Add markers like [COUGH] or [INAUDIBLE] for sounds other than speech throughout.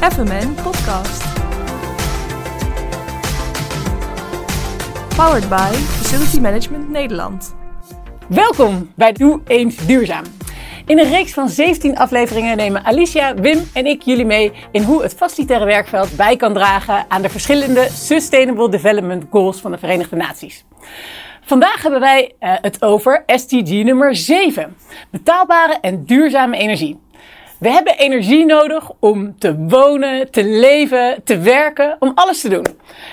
FMN Podcast. Powered by Facility Management Nederland. Welkom bij Doe Eens Duurzaam. In een reeks van 17 afleveringen nemen Alicia, Wim en ik jullie mee in hoe het facilitaire werkveld bij kan dragen aan de verschillende Sustainable Development Goals van de Verenigde Naties. Vandaag hebben wij uh, het over SDG nummer 7: betaalbare en duurzame energie. We hebben energie nodig om te wonen, te leven, te werken, om alles te doen.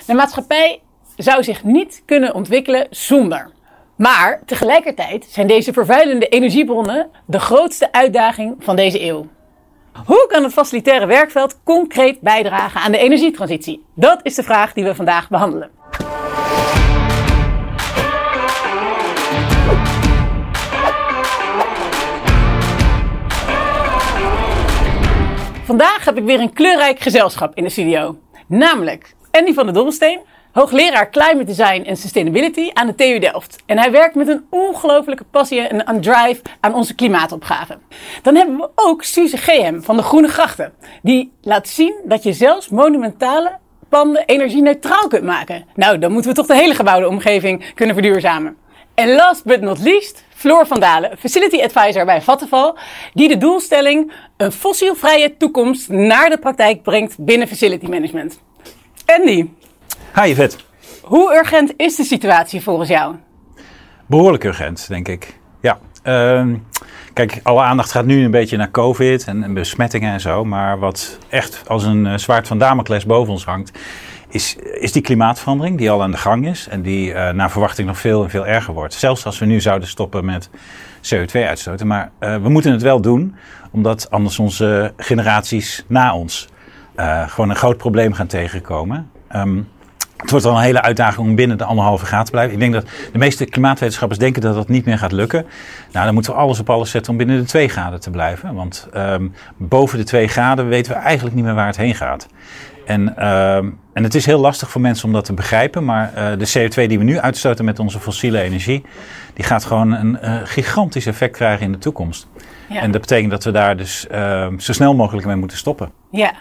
De maatschappij zou zich niet kunnen ontwikkelen zonder. Maar tegelijkertijd zijn deze vervuilende energiebronnen de grootste uitdaging van deze eeuw. Hoe kan het facilitaire werkveld concreet bijdragen aan de energietransitie? Dat is de vraag die we vandaag behandelen. Vandaag heb ik weer een kleurrijk gezelschap in de studio. Namelijk Andy van der Dobbelsteen, hoogleraar Climate Design en Sustainability aan de TU Delft. En hij werkt met een ongelofelijke passie en een drive aan onze klimaatopgave. Dan hebben we ook Suze GM van de Groene Grachten. Die laat zien dat je zelfs monumentale panden energie-neutraal kunt maken. Nou, dan moeten we toch de hele gebouwde omgeving kunnen verduurzamen. En last but not least, Floor van Dalen, Facility Advisor bij Vattenval, die de doelstelling een fossielvrije toekomst naar de praktijk brengt binnen Facility Management. Andy. Hi Yvette. Hoe urgent is de situatie volgens jou? Behoorlijk urgent, denk ik. Ja. Uh, kijk, alle aandacht gaat nu een beetje naar COVID en, en besmettingen en zo. Maar wat echt als een uh, zwaard van Damocles boven ons hangt, is, is die klimaatverandering die al aan de gang is en die uh, naar verwachting nog veel en veel erger wordt. Zelfs als we nu zouden stoppen met CO2-uitstoten. Maar uh, we moeten het wel doen, omdat anders onze generaties na ons uh, gewoon een groot probleem gaan tegenkomen. Um, het wordt wel een hele uitdaging om binnen de anderhalve graad te blijven. Ik denk dat de meeste klimaatwetenschappers denken dat dat niet meer gaat lukken. Nou, dan moeten we alles op alles zetten om binnen de 2 graden te blijven. Want um, boven de 2 graden weten we eigenlijk niet meer waar het heen gaat. En, uh, en het is heel lastig voor mensen om dat te begrijpen, maar uh, de CO2 die we nu uitstoten met onze fossiele energie, die gaat gewoon een uh, gigantisch effect krijgen in de toekomst. Ja. En dat betekent dat we daar dus uh, zo snel mogelijk mee moeten stoppen. Ja.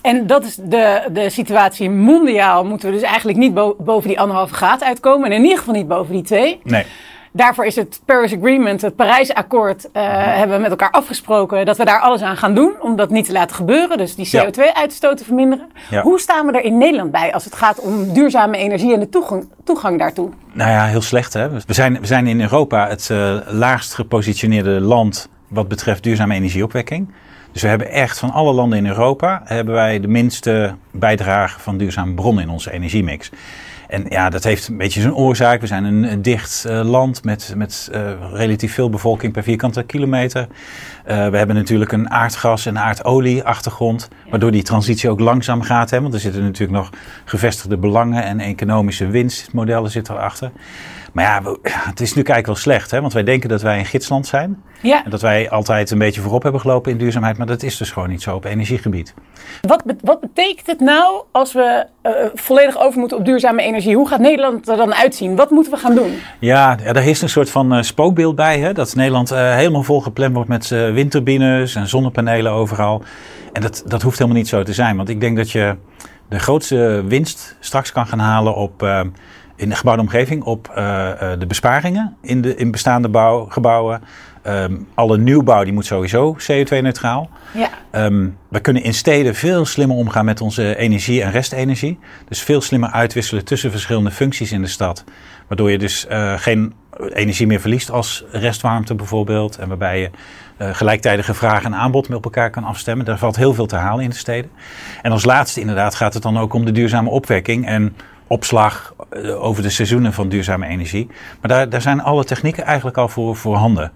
En dat is de, de situatie mondiaal. Moeten we dus eigenlijk niet bo boven die anderhalve graad uitkomen. En in ieder geval niet boven die twee. Nee. Daarvoor is het Paris Agreement, het Parijsakkoord, uh, hebben we met elkaar afgesproken dat we daar alles aan gaan doen om dat niet te laten gebeuren. Dus die CO2-uitstoot te verminderen. Ja. Hoe staan we er in Nederland bij als het gaat om duurzame energie en de toegang, toegang daartoe? Nou ja, heel slecht hè. We zijn, we zijn in Europa het uh, laagst gepositioneerde land wat betreft duurzame energieopwekking. Dus we hebben echt van alle landen in Europa hebben wij de minste bijdrage van duurzame bronnen in onze energiemix. En ja, dat heeft een beetje zijn oorzaak. We zijn een, een dicht uh, land met, met uh, relatief veel bevolking per vierkante kilometer. Uh, we hebben natuurlijk een aardgas- en aardolie-achtergrond, waardoor die transitie ook langzaam gaat. Hè, want er zitten natuurlijk nog gevestigde belangen en economische winstmodellen zitten erachter. Maar ja, we, het is nu eigenlijk wel slecht, hè? want wij denken dat wij een gidsland zijn. Ja. En dat wij altijd een beetje voorop hebben gelopen in duurzaamheid, maar dat is dus gewoon niet zo op energiegebied. Wat, wat betekent het nou als we uh, volledig over moeten op duurzame energie? Hoe gaat Nederland er dan uitzien? Wat moeten we gaan doen? Ja, daar is een soort van uh, spookbeeld bij, hè? dat Nederland uh, helemaal volgepland wordt met windturbines en zonnepanelen overal. En dat, dat hoeft helemaal niet zo te zijn, want ik denk dat je de grootste winst straks kan gaan halen op in de gebouwde omgeving op uh, uh, de besparingen in, de, in bestaande bouw, gebouwen. Um, alle nieuwbouw die moet sowieso CO2-neutraal. Ja. Um, we kunnen in steden veel slimmer omgaan met onze energie en restenergie. Dus veel slimmer uitwisselen tussen verschillende functies in de stad. Waardoor je dus uh, geen energie meer verliest als restwarmte bijvoorbeeld. En waarbij je gelijktijdige vraag en aanbod met elkaar kan afstemmen. Daar valt heel veel te halen in de steden. En als laatste inderdaad gaat het dan ook om de duurzame opwekking. En opslag over de seizoenen van duurzame energie. Maar daar, daar zijn alle technieken eigenlijk al voor voorhanden.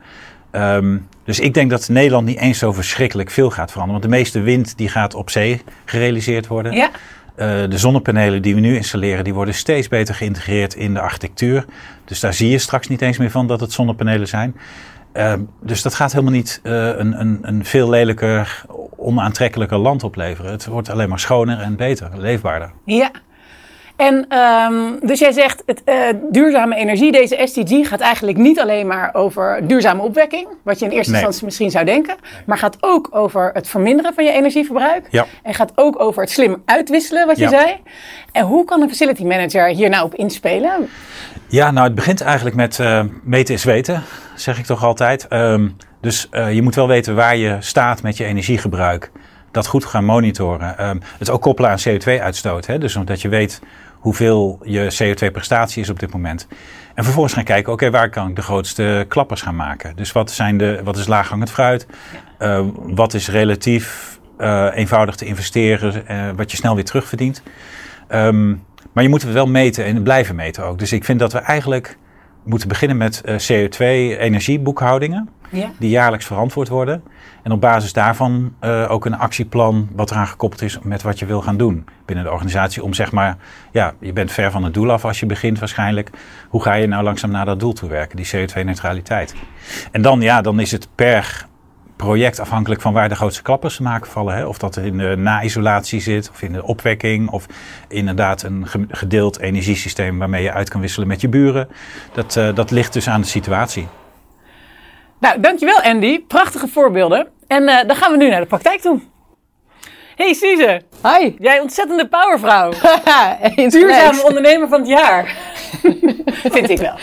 Um, dus ik denk dat Nederland niet eens zo verschrikkelijk veel gaat veranderen. Want de meeste wind die gaat op zee gerealiseerd worden. Ja. Uh, de zonnepanelen die we nu installeren, die worden steeds beter geïntegreerd in de architectuur. Dus daar zie je straks niet eens meer van dat het zonnepanelen zijn. Uh, dus dat gaat helemaal niet uh, een, een, een veel lelijker, onaantrekkelijker land opleveren. Het wordt alleen maar schoner en beter, leefbaarder. Ja. En ehm, dus jij zegt, het, eh, duurzame energie, deze SDG, gaat eigenlijk niet alleen maar over duurzame opwekking, wat je in eerste Nee. instantie misschien zou denken, maar gaat ook over het verminderen van je energieverbruik. Ja. En gaat ook over het slim uitwisselen, wat je Ja. zei. En hoe kan een facility manager hier nou op inspelen? Ja, nou het begint eigenlijk met eh, meten is weten, zeg ik toch altijd. Ehm, dus eh, je moet wel weten waar je staat met je energiegebruik. Dat goed gaan monitoren. Ehm, het ook koppelen aan CO2-uitstoot. Hè? Dus omdat je weet hoeveel je CO2-prestatie is op dit moment. En vervolgens gaan kijken, oké, waar kan ik de grootste klappers gaan maken? Dus wat, zijn de, wat is laaghangend fruit? Eh, wat is relatief eh, eenvoudig te investeren, eh, wat je snel weer terugverdient? Ehm, maar je moet het wel meten en blijven meten ook. Dus ik vind dat we eigenlijk moeten beginnen met eh, CO2-energieboekhoudingen. Ja. Die jaarlijks verantwoord worden. En op basis daarvan eh, ook een actieplan wat eraan gekoppeld is met wat je wil gaan doen binnen de organisatie. Om zeg maar, ja, je bent ver van het doel af als je begint waarschijnlijk. Hoe ga je nou langzaam naar dat doel toe werken, die CO2-neutraliteit? En dan, ja, dan is het per project afhankelijk van waar de grootste klappers te maken vallen. Hè? Of dat er in de na-isolatie zit, of in de opwekking, of inderdaad een ge- gedeeld energiesysteem waarmee je uit kan wisselen met je buren. Dat, eh, dat ligt dus aan de situatie. Nou, dankjewel Andy. Prachtige voorbeelden. En eh, dan gaan we nu naar de praktijk toe. Hey Suze, Hi. jij ontzettende powervrouw. [LAUGHS] Duurzame ondernemer van het jaar. [LAUGHS] Vind ik wel.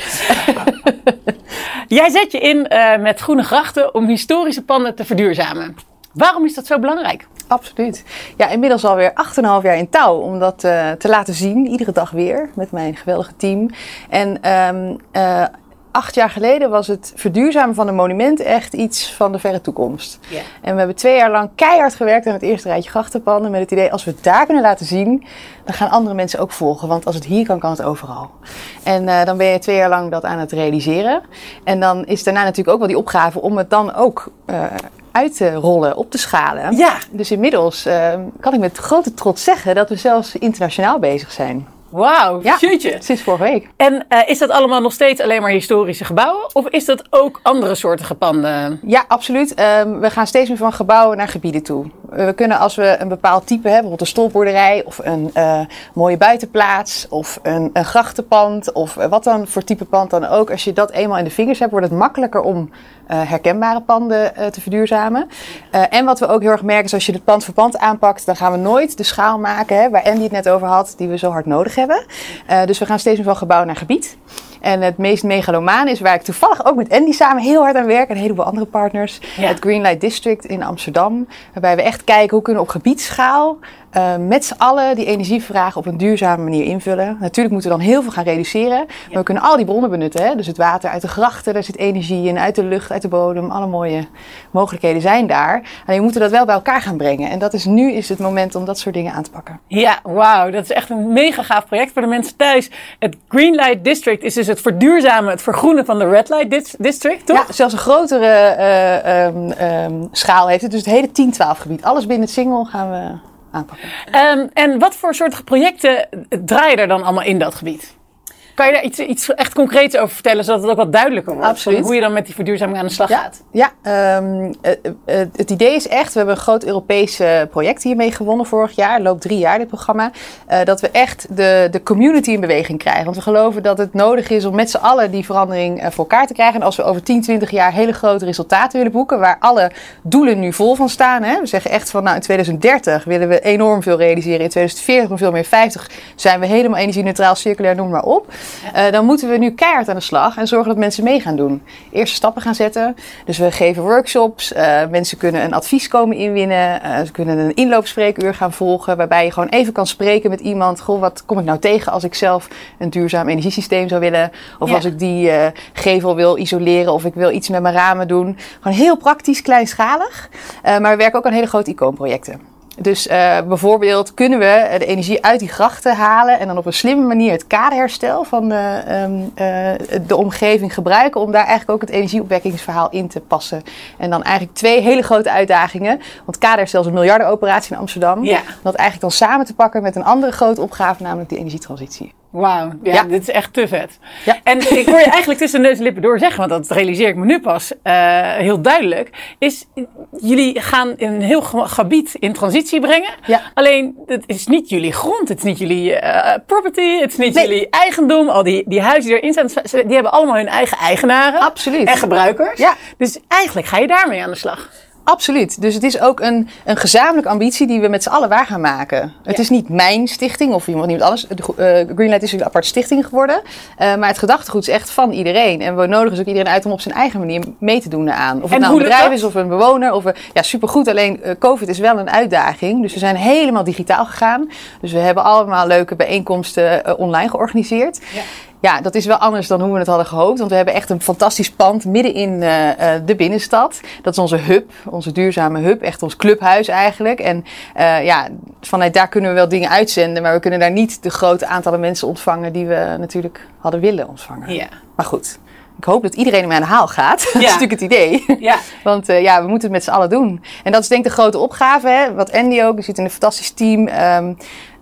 Jij zet je in eh, met groene grachten om historische panden te verduurzamen. Waarom is dat zo belangrijk? Absoluut. Ja, inmiddels alweer 8,5 jaar in touw om dat eh, te laten zien. Iedere dag weer met mijn geweldige team. En ehm, eh, acht jaar geleden was het verduurzamen van een monument echt iets van de verre toekomst. En we hebben twee jaar lang keihard gewerkt aan het eerste rijtje grachtenpanden. Met het idee, als we het daar kunnen laten zien, dan gaan andere mensen ook volgen. Want als het hier kan, kan het overal. En eh, dan ben je twee jaar lang dat aan het realiseren. En dan is daarna natuurlijk ook wel die opgave om het dan ook eh, uit te rollen, op te schalen. Ja. Dus inmiddels eh, kan ik met grote trots zeggen dat we zelfs internationaal bezig zijn. Wauw, Ja. jeetje. Sinds vorige week. En eh, is dat allemaal nog steeds alleen maar historische gebouwen? Of is dat ook andere soorten panden? Ja, absoluut. Ehm, we gaan steeds meer van gebouwen naar gebieden toe. We kunnen als we een bepaald type hebben, bijvoorbeeld een stolpboerderij of een eh, mooie buitenplaats of een, een grachtenpand of eh, wat dan voor type pand dan ook. Als je dat eenmaal in de vingers hebt, wordt het makkelijker om eh, herkenbare panden eh, te verduurzamen. Eh, en wat we ook heel erg merken is als je het pand voor pand aanpakt, dan gaan we nooit de schaal maken hè, waar Andy het net over had, die we zo hard nodig hebben. Eh, dus we gaan steeds meer van gebouw naar gebied. En het meest megalomaan is waar ik toevallig ook met Andy samen heel hard aan werk en een heleboel andere partners. Ja. Het Greenlight District in Amsterdam. Waarbij we echt kijken hoe kunnen we op gebiedsschaal eh, met z'n allen die energievraag op een duurzame manier invullen. Natuurlijk moeten we dan heel veel gaan reduceren. Maar we kunnen al die bronnen benutten. Hè? Dus het water uit de grachten, daar zit energie in. Uit de lucht, uit de bodem. Alle mooie mogelijkheden zijn daar. Alleen we moeten dat wel bij elkaar gaan brengen. En dat is nu is het moment om dat soort dingen aan te pakken. Ja, wauw. Dat is echt een mega gaaf project voor de mensen thuis. Het Greenlight District is dus het verduurzamen, het vergroenen van de Red Light Dis- District, toch? Ja, zelfs een grotere eh, ehm, ehm, schaal heeft het. Dus het hele 10-12 gebied. Alles binnen het single gaan we Ehm, en wat voor soort projecten draaien er dan allemaal in dat gebied? Kan je daar iets, iets echt concreets over vertellen, zodat het ook wat duidelijker wordt? Absoluut. Hoe je dan met die verduurzaming aan de slag gaat? Ja, ehm, eh, eh, het idee is echt, we hebben een groot Europees eh, project hiermee gewonnen vorig jaar. Loopt drie jaar dit programma. eh, dat we echt de, de community in beweging krijgen. Want we geloven dat het nodig is om met z'n allen die verandering eh, voor elkaar te krijgen. En als we over 10, 20 jaar hele grote resultaten willen boeken, waar alle doelen nu vol van staan. Hè? We zeggen echt van nou in 2030 willen we enorm veel realiseren. In 2040 nog veel meer. 50 zijn we helemaal energie-neutraal, circulair, noem maar op. Eh, dan moeten we nu keihard aan de slag en zorgen dat mensen mee gaan doen. Eerste stappen gaan zetten. Dus we geven workshops. eh, mensen kunnen een advies komen inwinnen. eh, ze kunnen een inloopspreekuur gaan volgen. Waarbij je gewoon even kan spreken met iemand. Goh, wat kom ik nou tegen als ik zelf een duurzaam energiesysteem zou willen? Of Ja. als ik die gevel wil isoleren. Of ik wil iets met mijn ramen doen. Gewoon heel praktisch, kleinschalig. Maar we werken ook aan hele grote icoonprojecten. Dus eh, bijvoorbeeld kunnen we de energie uit die grachten halen en dan op een slimme manier het kaderherstel van de, ehm, eh, de omgeving gebruiken om daar eigenlijk ook het energieopwekkingsverhaal in te passen. En dan eigenlijk twee hele grote uitdagingen. Want kaderherstel is een miljardenoperatie in Amsterdam. Ja. Om dat eigenlijk dan samen te pakken met een andere grote opgave, namelijk de energietransitie. Wauw, ja, Ja. dit is echt te vet. Ja. En ik hoor je eigenlijk tussen neus en lippen door zeggen, want dat realiseer ik me nu pas eh, heel duidelijk, is jullie gaan een heel ge- gebied in transitie brengen. Ja. Alleen, het is niet jullie grond, het is niet jullie eh, property, het is niet Nee. jullie eigendom. Al die, die huizen die erin staan, die hebben allemaal hun eigen eigenaren. Absoluut. En gebruikers. Ja. Dus eigenlijk ga je daarmee aan de slag. Absoluut. Dus het is ook een, een gezamenlijke ambitie die we met z'n allen waar gaan maken. Het is niet mijn stichting of iemand, iemand anders. De, eh, Greenlight is een apart stichting geworden. Eh, maar het gedachtegoed is echt van iedereen. En we nodigen dus ook iedereen uit om op zijn eigen manier mee te doen aan. Of het En nou een bedrijf is of een bewoner. Of een, ja, supergoed. Alleen eh, COVID is wel een uitdaging. Dus we zijn helemaal digitaal gegaan. Dus we hebben allemaal leuke bijeenkomsten online georganiseerd. Ja. Ja, dat is wel anders dan hoe we het hadden gehoopt. Want we hebben echt een fantastisch pand midden in eh, eh, de binnenstad. Dat is onze hub, onze duurzame hub. Echt ons clubhuis eigenlijk. En eh, ja, vanuit daar kunnen we wel dingen uitzenden. Maar we kunnen daar niet de grote aantallen mensen ontvangen die we natuurlijk hadden willen ontvangen. Ja. Maar goed, ik hoop dat iedereen ermee aan de haal gaat. [LAUGHS] dat is Ja. natuurlijk het idee. Ja. Want ja, we moeten het met z'n allen doen. En dat is denk ik de grote opgave. Hè? Wat Andy ook, die zit in een fantastisch team. Ehm,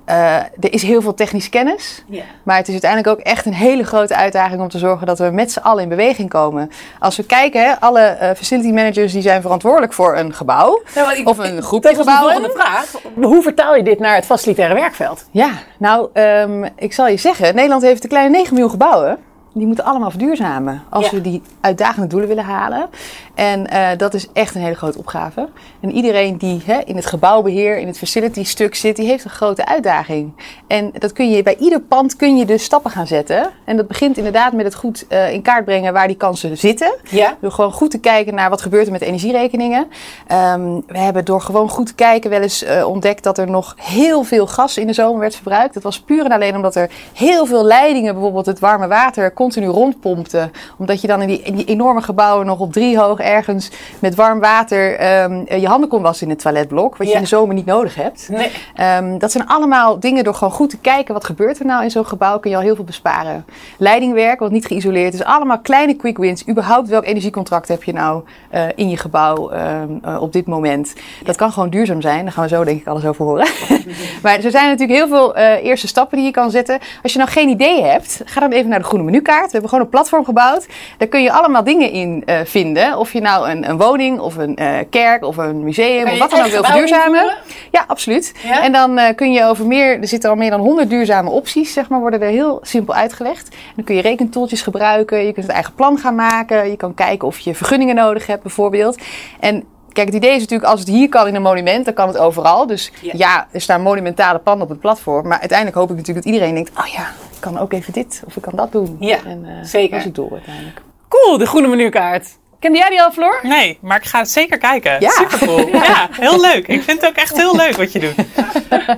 eh, er is heel veel technische kennis. Ja. Maar het is uiteindelijk ook echt een hele grote uitdaging om te zorgen dat we met z'n allen in beweging komen. Als we kijken, hè, alle eh, facility managers die zijn verantwoordelijk voor een gebouw. Nou, ik- Of een Dat de gebouwen. vraag. Hoe vertaal je dit naar het facilitaire werkveld? Ja, nou, ehm, ik zal je zeggen, Nederland heeft een kleine 9 miljoen gebouwen. Die moeten allemaal verduurzamen als Ja. we die uitdagende doelen willen halen. En eh, dat is echt een hele grote opgave. En iedereen die hè, in het gebouwbeheer, in het facility stuk zit, die heeft een grote uitdaging. En dat kun je bij ieder pand kun je dus stappen gaan zetten. En dat begint inderdaad met het goed eh, in kaart brengen waar die kansen zitten. Ja. Door gewoon goed te kijken naar wat gebeurt er met energierekeningen. Ehm, we hebben door gewoon goed te kijken wel eens eh, ontdekt dat er nog heel veel gas in de zomer werd verbruikt. Dat was puur en alleen omdat er heel veel leidingen, bijvoorbeeld het warme water, continu rondpompten. Omdat je dan in die, in die enorme gebouwen nog op drie hoog ergens met warm water ehm, eh, je handen kon wassen in het toiletblok. Wat je in de zomer niet nodig hebt. Nee. Ehm, dat zijn allemaal dingen door gewoon goed te kijken wat gebeurt er nou in zo'n gebouw, kun je al heel veel besparen. Leidingwerk, wat niet geïsoleerd is, allemaal kleine quick wins. Überhaupt welk energiecontract heb je nou eh, in je gebouw ehm, eh, op dit moment? Dat kan gewoon duurzaam zijn, daar gaan we zo denk ik alles over horen. [LAUGHS] maar er zijn natuurlijk heel veel eerste stappen die je kan zetten. Als je nou geen idee hebt, ga dan even naar de groene menukaart. We hebben gewoon een platform gebouwd. Daar kun je allemaal dingen in vinden. Of je nou een, een woning of een eh, kerk of een museum of wat dan ook wil verduurzamen. Ja, absoluut. Ja? En dan eh, kun je over meer, er zitten al meer dan 100 duurzame opties, zeg maar, worden er heel simpel uitgelegd. En dan kun je rekentoeltjes gebruiken, je kunt het eigen plan gaan maken, je kan kijken of je vergunningen nodig hebt bijvoorbeeld. En kijk, het idee is natuurlijk, als het hier kan in een monument, dan kan het overal. Dus Ja. ja, er staan monumentale panden op het platform, maar uiteindelijk hoop ik natuurlijk dat iedereen denkt, oh ja, ik kan ook even dit of ik kan dat doen. Ja, en, eh, zeker. Dat is het doel uiteindelijk. Cool, de groene menukaart. Kende jij die al, Floor? Nee, maar ik ga het zeker kijken. Ja. Supercool. [LAUGHS] Ja. heel leuk. Ik vind het ook echt heel leuk wat je doet. [LAUGHS]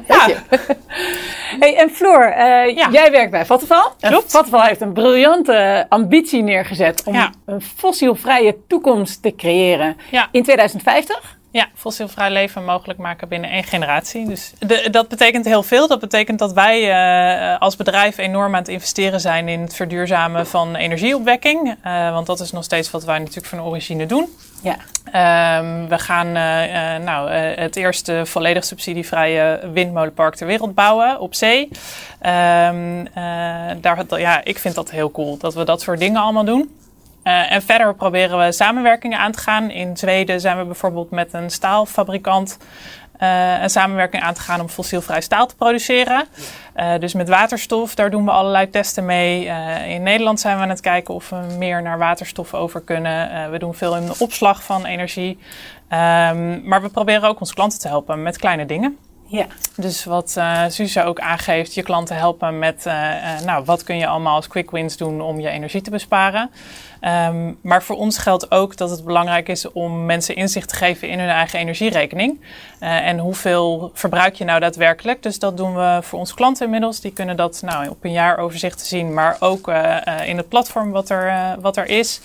Ja, Hey, en Floor, eh, Ja. jij werkt bij Vattenfall. En Klopt. Vattenfall heeft een briljante ambitie neergezet om Ja. een fossielvrije toekomst te creëren Ja. in 2050. Ja, fossielvrij leven mogelijk maken binnen één generatie. Dus de, dat betekent heel veel. Dat betekent dat wij eh, als bedrijf enorm aan het investeren zijn in het verduurzamen van energieopwekking. Eh, want dat is nog steeds wat wij natuurlijk van origine doen. Ja. Ehm, we gaan eh, eh, nou, eh, het eerste volledig subsidievrije windmolenpark ter wereld bouwen op zee. Ehm, eh, daar, ja, ik vind dat heel cool dat we dat soort dingen allemaal doen. Eh, en verder proberen we samenwerkingen aan te gaan. In Zweden zijn we bijvoorbeeld met een staalfabrikant eh, een samenwerking aan te gaan om fossielvrij staal te produceren. Eh, dus met waterstof, daar doen we allerlei testen mee. In Nederland zijn we aan het kijken of we meer naar waterstof over kunnen. We doen veel in de opslag van energie. Ehm, maar we proberen ook onze klanten te helpen met kleine dingen. Ja. Dus wat eh Suze ook aangeeft, je klanten helpen met nou, wat kun je allemaal als quick wins doen om je energie te besparen. Ehm, maar voor ons geldt ook dat het belangrijk is om mensen inzicht te geven in hun eigen energierekening. Eh, en hoeveel verbruik je nou daadwerkelijk. Dus dat doen we voor onze klanten inmiddels. Die kunnen dat nou, op een jaaroverzicht te zien, maar ook eh, eh, in het platform wat er, wat er is.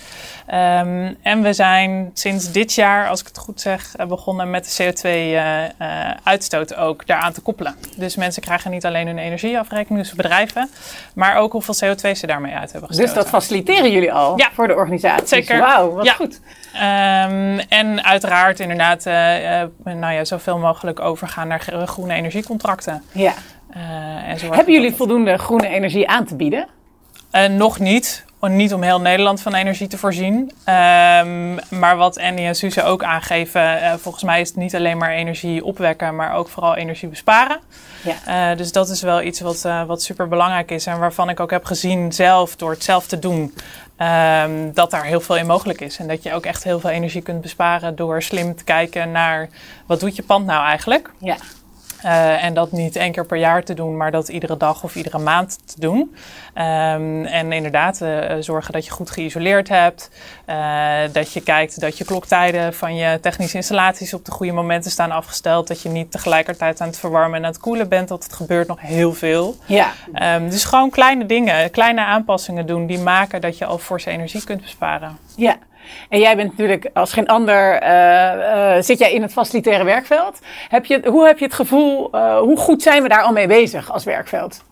Ehm, en we zijn sinds dit jaar, als ik het goed zeg, begonnen met de CO2-uitstoot ook daaraan te koppelen. Dus mensen krijgen niet alleen hun energieafrekening, dus bedrijven, maar ook hoeveel CO2 ze daarmee uit hebben gestoten. Dus dat faciliteren jullie al Ja. voor de organisatie. Zeker. Wauw, wat Ja. goed. Ehm, en uiteraard inderdaad, eh, eh, nou ja, zoveel mogelijk overgaan naar gro- groene energiecontracten. Ja. Eh, en Hebben jullie voldoende groene energie aan te bieden? Nog niet. Niet om heel Nederland van energie te voorzien. Ehm, maar wat Annie en Suze ook aangeven, volgens mij is het niet alleen maar energie opwekken, maar ook vooral energie besparen. Ja. Dus dat is wel iets wat, wat super belangrijk is en waarvan ik ook heb gezien zelf, door het zelf te doen, ehm, dat daar heel veel in mogelijk is. En dat je ook echt heel veel energie kunt besparen door slim te kijken naar wat doet je pand nou eigenlijk. Ja. Eh, en dat niet één keer per jaar te doen, maar dat iedere dag of iedere maand te doen. Ehm, en inderdaad, eh, zorgen dat je goed geïsoleerd hebt. Eh, dat je kijkt dat je kloktijden van je technische installaties op de goede momenten staan afgesteld. Dat je niet tegelijkertijd aan het verwarmen en aan het koelen bent. Want het gebeurt nog heel veel. Ja. Ehm, dus gewoon kleine dingen, kleine aanpassingen doen die maken dat je al forse energie kunt besparen. Ja. En jij bent natuurlijk als geen ander, eh, eh, zit jij in het facilitaire werkveld. Heb je, hoe heb je het gevoel, eh, hoe goed zijn we daar al mee bezig als werkveld?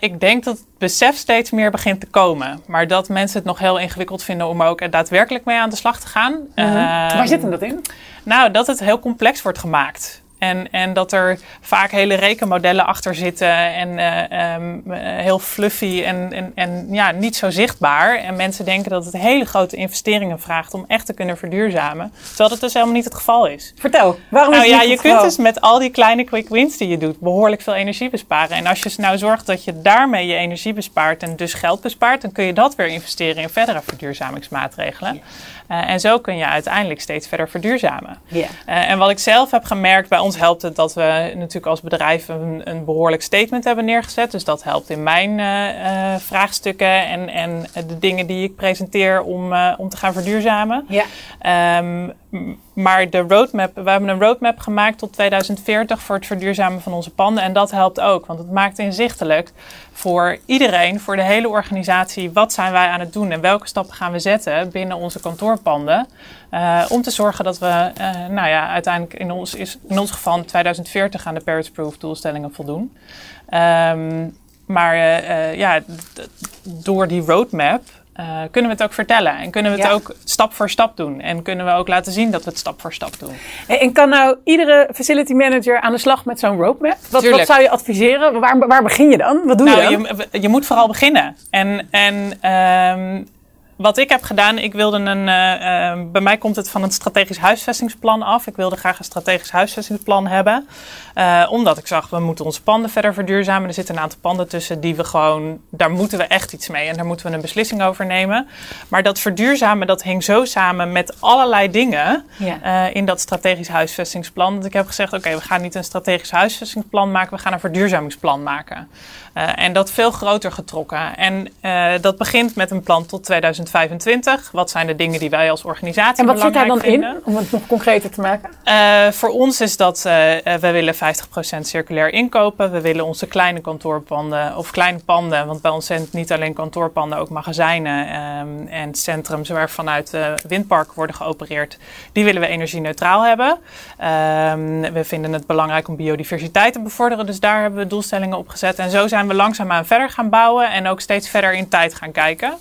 Ik denk dat het besef steeds meer begint te komen. Maar dat mensen het nog heel ingewikkeld vinden om er ook daadwerkelijk mee aan de slag te gaan. Mhm. Ehm, Waar zit hem dat in? Nou, dat het heel complex wordt gemaakt. En, en dat er vaak hele rekenmodellen achter zitten en eh, ehm, eh, heel fluffy en, en, en ja, niet zo zichtbaar. En mensen denken dat het hele grote investeringen vraagt om echt te kunnen verduurzamen. Terwijl dat dus helemaal niet het geval is. Vertel, waarom Nou is het ja, je kunt dus met al die kleine quick wins die je doet behoorlijk veel energie besparen. En als je nou zorgt dat je daarmee je energie bespaart en dus geld bespaart, dan kun je dat weer investeren in verdere verduurzamingsmaatregelen. Eh, en zo kun je uiteindelijk steeds verder verduurzamen. Ja. En wat ik zelf heb gemerkt, bij ons helpt het dat we natuurlijk als bedrijf een, een behoorlijk statement hebben neergezet. Dus dat helpt in mijn eh, eh, vraagstukken en, en de dingen die ik presenteer om, eh, om te gaan verduurzamen. Ja. Ehm, maar de roadmap, we hebben een roadmap gemaakt tot 2040 voor het verduurzamen van onze panden. En dat helpt ook, want het maakt inzichtelijk voor iedereen, voor de hele organisatie, wat zijn wij aan het doen en welke stappen gaan we zetten binnen onze kantoorpanden. eh, om te zorgen dat we, eh, nou ja, uiteindelijk in ons, is, in ons geval in 2040 aan de Paris-proof doelstellingen voldoen. Ehm, maar eh, ja, door die roadmap eh, kunnen we het ook vertellen. En kunnen we het Ja. ook stap voor stap doen. En kunnen we ook laten zien dat we het stap voor stap doen. En en kan nou iedere facility manager aan de slag met zo'n roadmap? Wat, wat zou je adviseren? Waar, waar begin je dan? Wat doe je dan? nou, je, je moet vooral beginnen. En, en ehm, wat ik heb gedaan, ik wilde een. eh, eh, bij mij komt het van een strategisch huisvestingsplan af. Ik wilde graag een strategisch huisvestingsplan hebben. Eh, omdat ik zag, we moeten onze panden verder verduurzamen. Er zitten een aantal panden tussen die we gewoon. Daar moeten we echt iets mee. En daar moeten we een beslissing over nemen. Maar dat verduurzamen, dat hing zo samen met allerlei dingen. Ja. in dat strategisch huisvestingsplan. Dat ik heb gezegd: oké, we gaan niet een strategisch huisvestingsplan maken, we gaan een verduurzamingsplan maken. Eh, en dat veel groter getrokken. En eh, dat begint met een plan tot 2025. Wat zijn de dingen die wij als organisatie en wat zit daar dan belangrijk in? vinden? Om het nog concreter te maken. Eh, voor ons is dat we willen 50% circulair inkopen. We willen onze kleine kantoorpanden of kleine panden, want bij ons zijn het niet alleen kantoorpanden, ook magazijnen um, en centrums waar vanuit windparken worden geopereerd. Die willen we energie-neutraal hebben. Um, we vinden het belangrijk om biodiversiteit te bevorderen, dus daar hebben we doelstellingen op gezet. En zo zijn we langzaamaan verder gaan bouwen en ook steeds verder in tijd gaan kijken.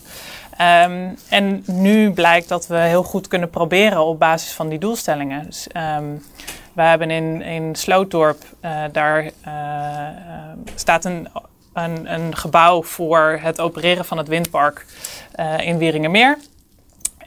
Um, en nu blijkt dat we heel goed kunnen proberen op basis van die doelstellingen. Dus, um, we hebben in, in Slootdorp, uh, daar uh, uh, staat een, een, een, gebouw voor het opereren van het windpark uh, in Wieringenmeer.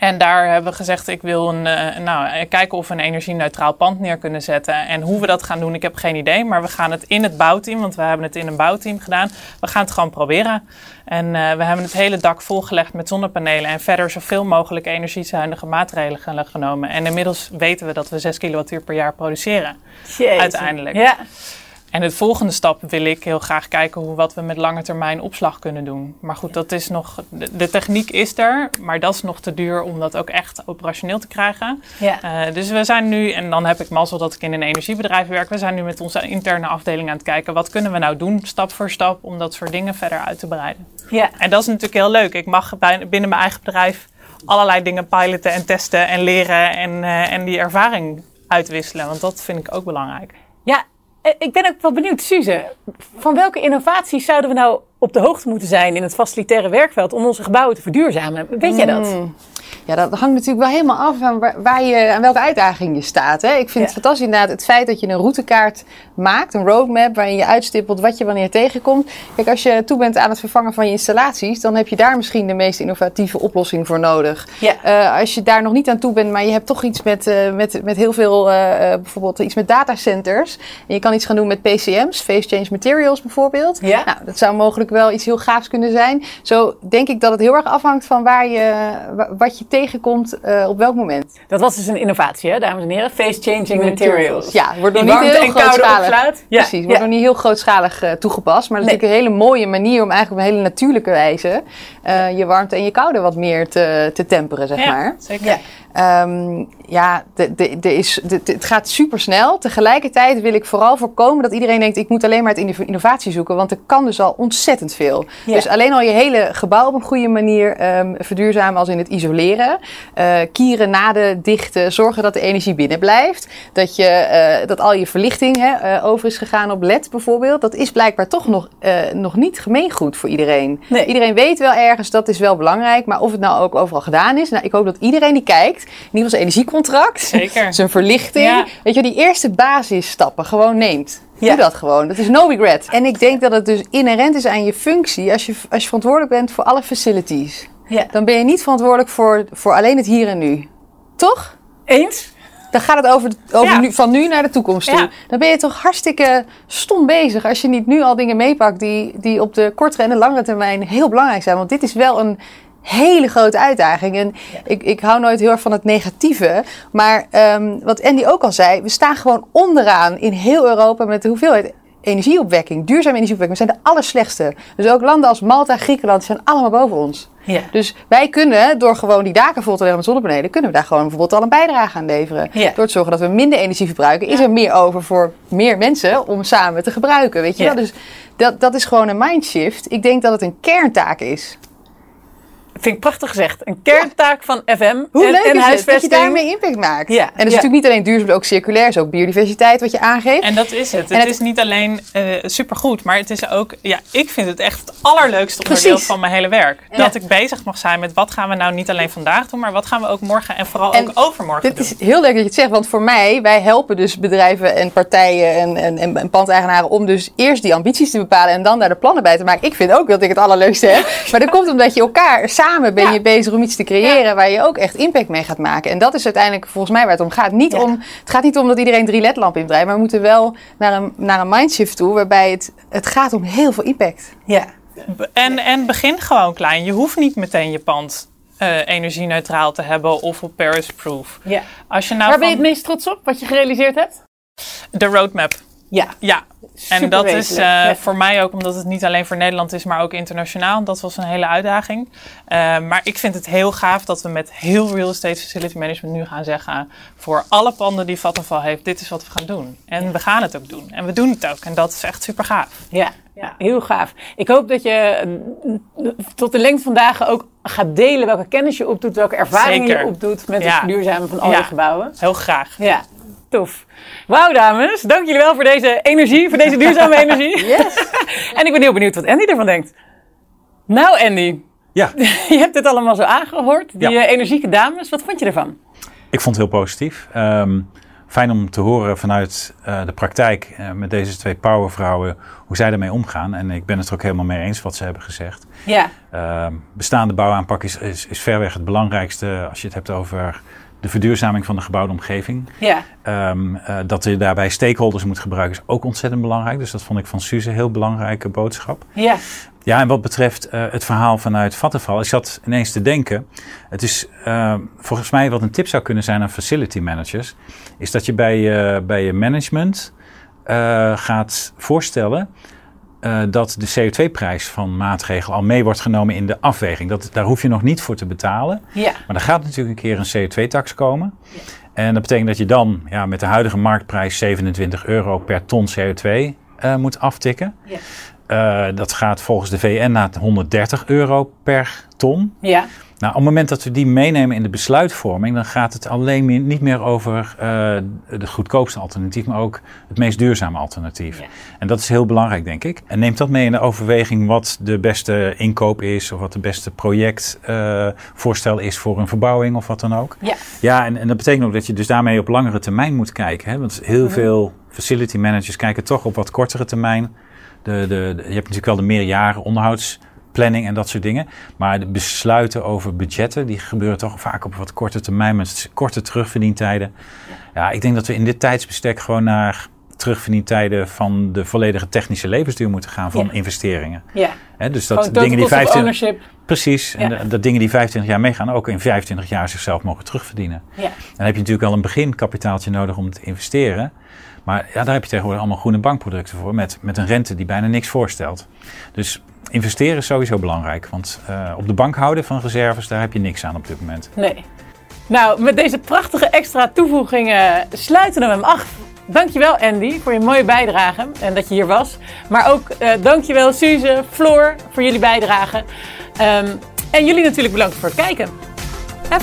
En daar hebben we gezegd, ik wil een, uh, nou, kijken of we een energie-neutraal pand neer kunnen zetten. En hoe we dat gaan doen, ik heb geen idee. Maar we gaan het in het bouwteam, want we hebben het in een bouwteam gedaan. We gaan het gewoon proberen. En uh, we hebben het hele dak volgelegd met zonnepanelen. En verder zoveel mogelijk energiezuinige maatregelen genomen. En inmiddels weten we dat we 6 kilowattuur per jaar produceren. Jeetje. Uiteindelijk. Ja. En de volgende stap wil ik heel graag kijken hoe wat we met lange termijn opslag kunnen doen. Maar goed, dat is nog. De, de techniek is er, maar dat is nog te duur om dat ook echt operationeel te krijgen. Ja. Uh, dus we zijn nu, en dan heb ik mazzel dat ik in een energiebedrijf werk. We zijn nu met onze interne afdeling aan het kijken. Wat kunnen we nou doen, stap voor stap, om dat soort dingen verder uit te breiden. Ja. En dat is natuurlijk heel leuk. Ik mag bij, binnen mijn eigen bedrijf allerlei dingen piloten en testen en leren en, uh, en die ervaring uitwisselen. Want dat vind ik ook belangrijk. Ja, ik ben ook wel benieuwd, Suze. Van welke innovaties zouden we nou op de hoogte moeten zijn in het facilitaire werkveld om onze gebouwen te verduurzamen? Weet jij dat? Mm. Ja, dat hangt natuurlijk wel helemaal af van waar, je, aan welke uitdaging je staat. Hè? Ik vind Ja. het fantastisch inderdaad het feit dat je een routekaart maakt, een roadmap, waarin je uitstippelt wat je wanneer tegenkomt. Kijk, als je toe bent aan het vervangen van je installaties, dan heb je daar misschien de meest innovatieve oplossing voor nodig. Ja. Eh, als je daar nog niet aan toe bent, maar je hebt toch iets met, eh, met, met heel veel, eh, bijvoorbeeld iets met datacenters. En je kan iets gaan doen met PCM's, Phase Change Materials bijvoorbeeld. Ja. Nou, dat zou mogelijk wel iets heel gaafs kunnen zijn. Zo denk ik dat het heel erg afhangt van waar je, wa- wat je tegenkomt eh, op welk moment. Dat was dus een innovatie, hè, dames en heren. Face changing materials. Ja, wordt nog niet heel grootschalig. Ja, Precies, wordt ja. nog niet heel grootschalig eh, toegepast. Maar dat is Nee. natuurlijk een hele mooie manier om eigenlijk op een hele natuurlijke wijze eh, je warmte en je koude wat meer te, te temperen, zeg Ja, maar. zeker. Ja. Ja, de, de, de is, het gaat super snel. Tegelijkertijd wil ik vooral voorkomen dat iedereen denkt: ik moet alleen maar het inno- innovatie zoeken. Want er kan dus al ontzettend veel. Ja. Dus alleen al je hele gebouw op een goede manier ehm, verduurzamen, als in het isoleren. eh, kieren na de dichten, zorgen dat de energie binnen blijft. Dat, je, eh, dat al je verlichting hè, eh, over is gegaan op LED bijvoorbeeld. Dat is blijkbaar toch nog, nog niet gemeengoed voor iedereen. Nee. Iedereen weet wel ergens dat is wel belangrijk. Maar of het nou ook overal gedaan is. Nou, ik hoop dat iedereen die kijkt, in ieder geval zijn energiecontract, Zeker. [LAUGHS] zijn verlichting. Ja. Weet je, die eerste basisstappen gewoon neemt. Ja. Doe dat gewoon. Dat is no regret. En ik denk dat het dus inherent is aan je functie. Als je, als je verantwoordelijk bent voor alle facilities. Ja. Dan ben je niet verantwoordelijk voor, voor alleen het hier en nu. Toch? Eens? Dan gaat het over, over Ja. nu, van nu naar de toekomst toe. Ja. Dan ben je toch hartstikke stom bezig als je niet nu al dingen meepakt die, die op de kortere en de langere termijn heel belangrijk zijn. Want dit is wel een hele grote uitdaging. En ik, ik hou nooit heel erg van het negatieve. Maar ehm, wat Andy ook al zei, we staan gewoon onderaan in heel Europa met de hoeveelheid energieopwekking, duurzame energieopwekking. We zijn de allerslechtste. Dus ook landen als Malta, Griekenland zijn allemaal boven ons. Ja. Dus wij kunnen, door gewoon die daken vol te leggen met zonnepanelen, kunnen we daar gewoon bijvoorbeeld al een bijdrage aan leveren. Ja. Door te zorgen dat we minder energie verbruiken, is er meer over voor meer mensen om samen te gebruiken. Weet je wel? Dus dat, dat is gewoon een mindshift. Ik denk dat het een kerntaak is. Vind ik prachtig gezegd. Een kerntaak van FM Hoe en, leuk en is het dat je huisvesting. daarmee impact maakt? Ja. En dat is Ja. natuurlijk niet alleen duurzaam, maar ook circulair. Het is ook biodiversiteit wat je aangeeft. En dat is het. En Het, het- is niet alleen eh supergoed, maar het is ook... Ja, ik vind het echt het allerleukste onderdeel Precies. van mijn hele werk. Dat ik bezig mag zijn met wat gaan we nou niet alleen vandaag doen, maar wat gaan we ook morgen en vooral En ook overmorgen Dit doen. is heel leuk dat je het zegt, want voor mij, wij helpen dus bedrijven en partijen en, en, en, en pandeigenaren om dus eerst die ambities te bepalen en dan daar de plannen bij te maken. Ik vind ook dat ik het allerleukste heb, [LAUGHS] maar dat komt omdat je elkaar samen ben Ja. je bezig om iets te creëren waar je ook echt impact mee gaat maken. En dat is uiteindelijk volgens mij waar het om gaat. Niet Ja. om, het gaat niet om dat iedereen drie ledlampen indraait, maar we moeten wel naar een, naar een mindshift toe waarbij het, het gaat om heel veel impact. Ja. En, en begin gewoon klein. Je hoeft niet meteen je pand eh energie-neutraal te hebben of op Paris-proof. ja. Als je nou Waar ben je het meest trots op, wat je gerealiseerd hebt? de roadmap. Ja. Ja, en dat is eh, ja. voor mij ook omdat het niet alleen voor Nederland is, maar ook internationaal. Dat was een hele uitdaging. Eh, maar ik vind het heel gaaf dat we met heel real estate facility management nu gaan zeggen: voor alle panden die Vattenfall heeft, dit is wat we gaan doen. En we gaan het ook doen. En we doen het ook. En dat is echt super gaaf. Ja, ja, heel gaaf. Ik hoop dat je mm, tot de lengte van dagen ook gaat delen welke kennis je opdoet, welke ervaringen Zeker. je opdoet met het Ja. verduurzamen van al Ja. je gebouwen. Heel graag. Ja, tof. Wauw, dames. Dank jullie wel voor deze energie, voor deze duurzame [LAUGHS] energie. Yes. [LAUGHS] En ik ben heel benieuwd wat Andy ervan denkt. Nou, Andy, Ja, [LAUGHS] je hebt dit allemaal zo aangehoord. Die Ja. eh, energieke dames, wat vond je ervan? ik vond het heel positief. Ehm, fijn om te horen vanuit eh, de praktijk eh, met deze twee powervrouwen hoe zij daarmee omgaan. En ik ben het er ook helemaal mee eens wat ze hebben gezegd. Ja, Ehm, bestaande bouwaanpak is, is, is verreweg het belangrijkste als je het hebt over de verduurzaming van de gebouwde omgeving. ja, Ehm, eh, dat je daarbij stakeholders moet gebruiken is ook ontzettend belangrijk. Dus dat vond ik van Suze een heel belangrijke boodschap. ja, Ja, en wat betreft eh, het verhaal vanuit Vattenfall, ik zat ineens te denken. Het is eh, volgens mij wat een tip zou kunnen zijn aan facility managers. Is dat je bij, je bij je management gaat voorstellen eh, dat de CO2-prijs van maatregelen al mee wordt genomen in de afweging. Dat, daar hoef je nog niet voor te betalen. ja. Maar er gaat natuurlijk een keer een CO2-tax komen. En dat betekent dat je dan ja, met de huidige marktprijs 27 euro per ton CO2 eh, moet aftikken. Ja. Eh, dat gaat volgens de VN naar 130 euro per ton. ja. Nou, op het moment dat we die meenemen in de besluitvorming, dan gaat het alleen meer, niet meer over uh, het goedkoopste alternatief, maar ook het meest duurzame alternatief. Ja. En dat is heel belangrijk, denk ik. En neemt dat mee in de overweging wat de beste inkoop is, of wat de beste projectvoorstel uh, is voor een verbouwing of wat dan ook. Ja, ja en, en dat betekent ook dat je dus daarmee op langere termijn moet kijken. Hè? Want heel mm-hmm. veel facility managers kijken toch op wat kortere termijn. De, de, de, je hebt natuurlijk wel de meerjaren onderhouds planning en dat soort dingen. Maar de besluiten over budgetten, die gebeuren toch vaak op wat korte termijn met korte terugverdientijden. Ja, ik denk dat we in dit tijdsbestek gewoon naar terugverdientijden van de volledige technische levensduur moeten gaan van investeringen. Ja. He, dus dat dingen die 25 Precies, en dat dingen die 25 jaar meegaan ook in 25 jaar zichzelf mogen terugverdienen. Ja. Dan heb je natuurlijk wel een beginkapitaaltje nodig om te investeren. Maar ja, daar heb je tegenwoordig allemaal groene bankproducten voor met, met een rente die bijna niks voorstelt. Dus investeren is sowieso belangrijk. Want uh, op de bank houden van reserves, daar heb je niks aan op dit moment. Nee. Nou, met deze prachtige extra toevoegingen sluiten we hem af. Dankjewel Andy voor je mooie bijdrage en dat je hier was. Maar ook uh, dankjewel Suze, Floor voor jullie bijdrage. Um, en jullie natuurlijk bedankt voor het kijken.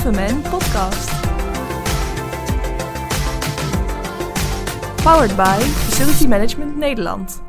FMN Podcast. Powered by Facility Management Nederland.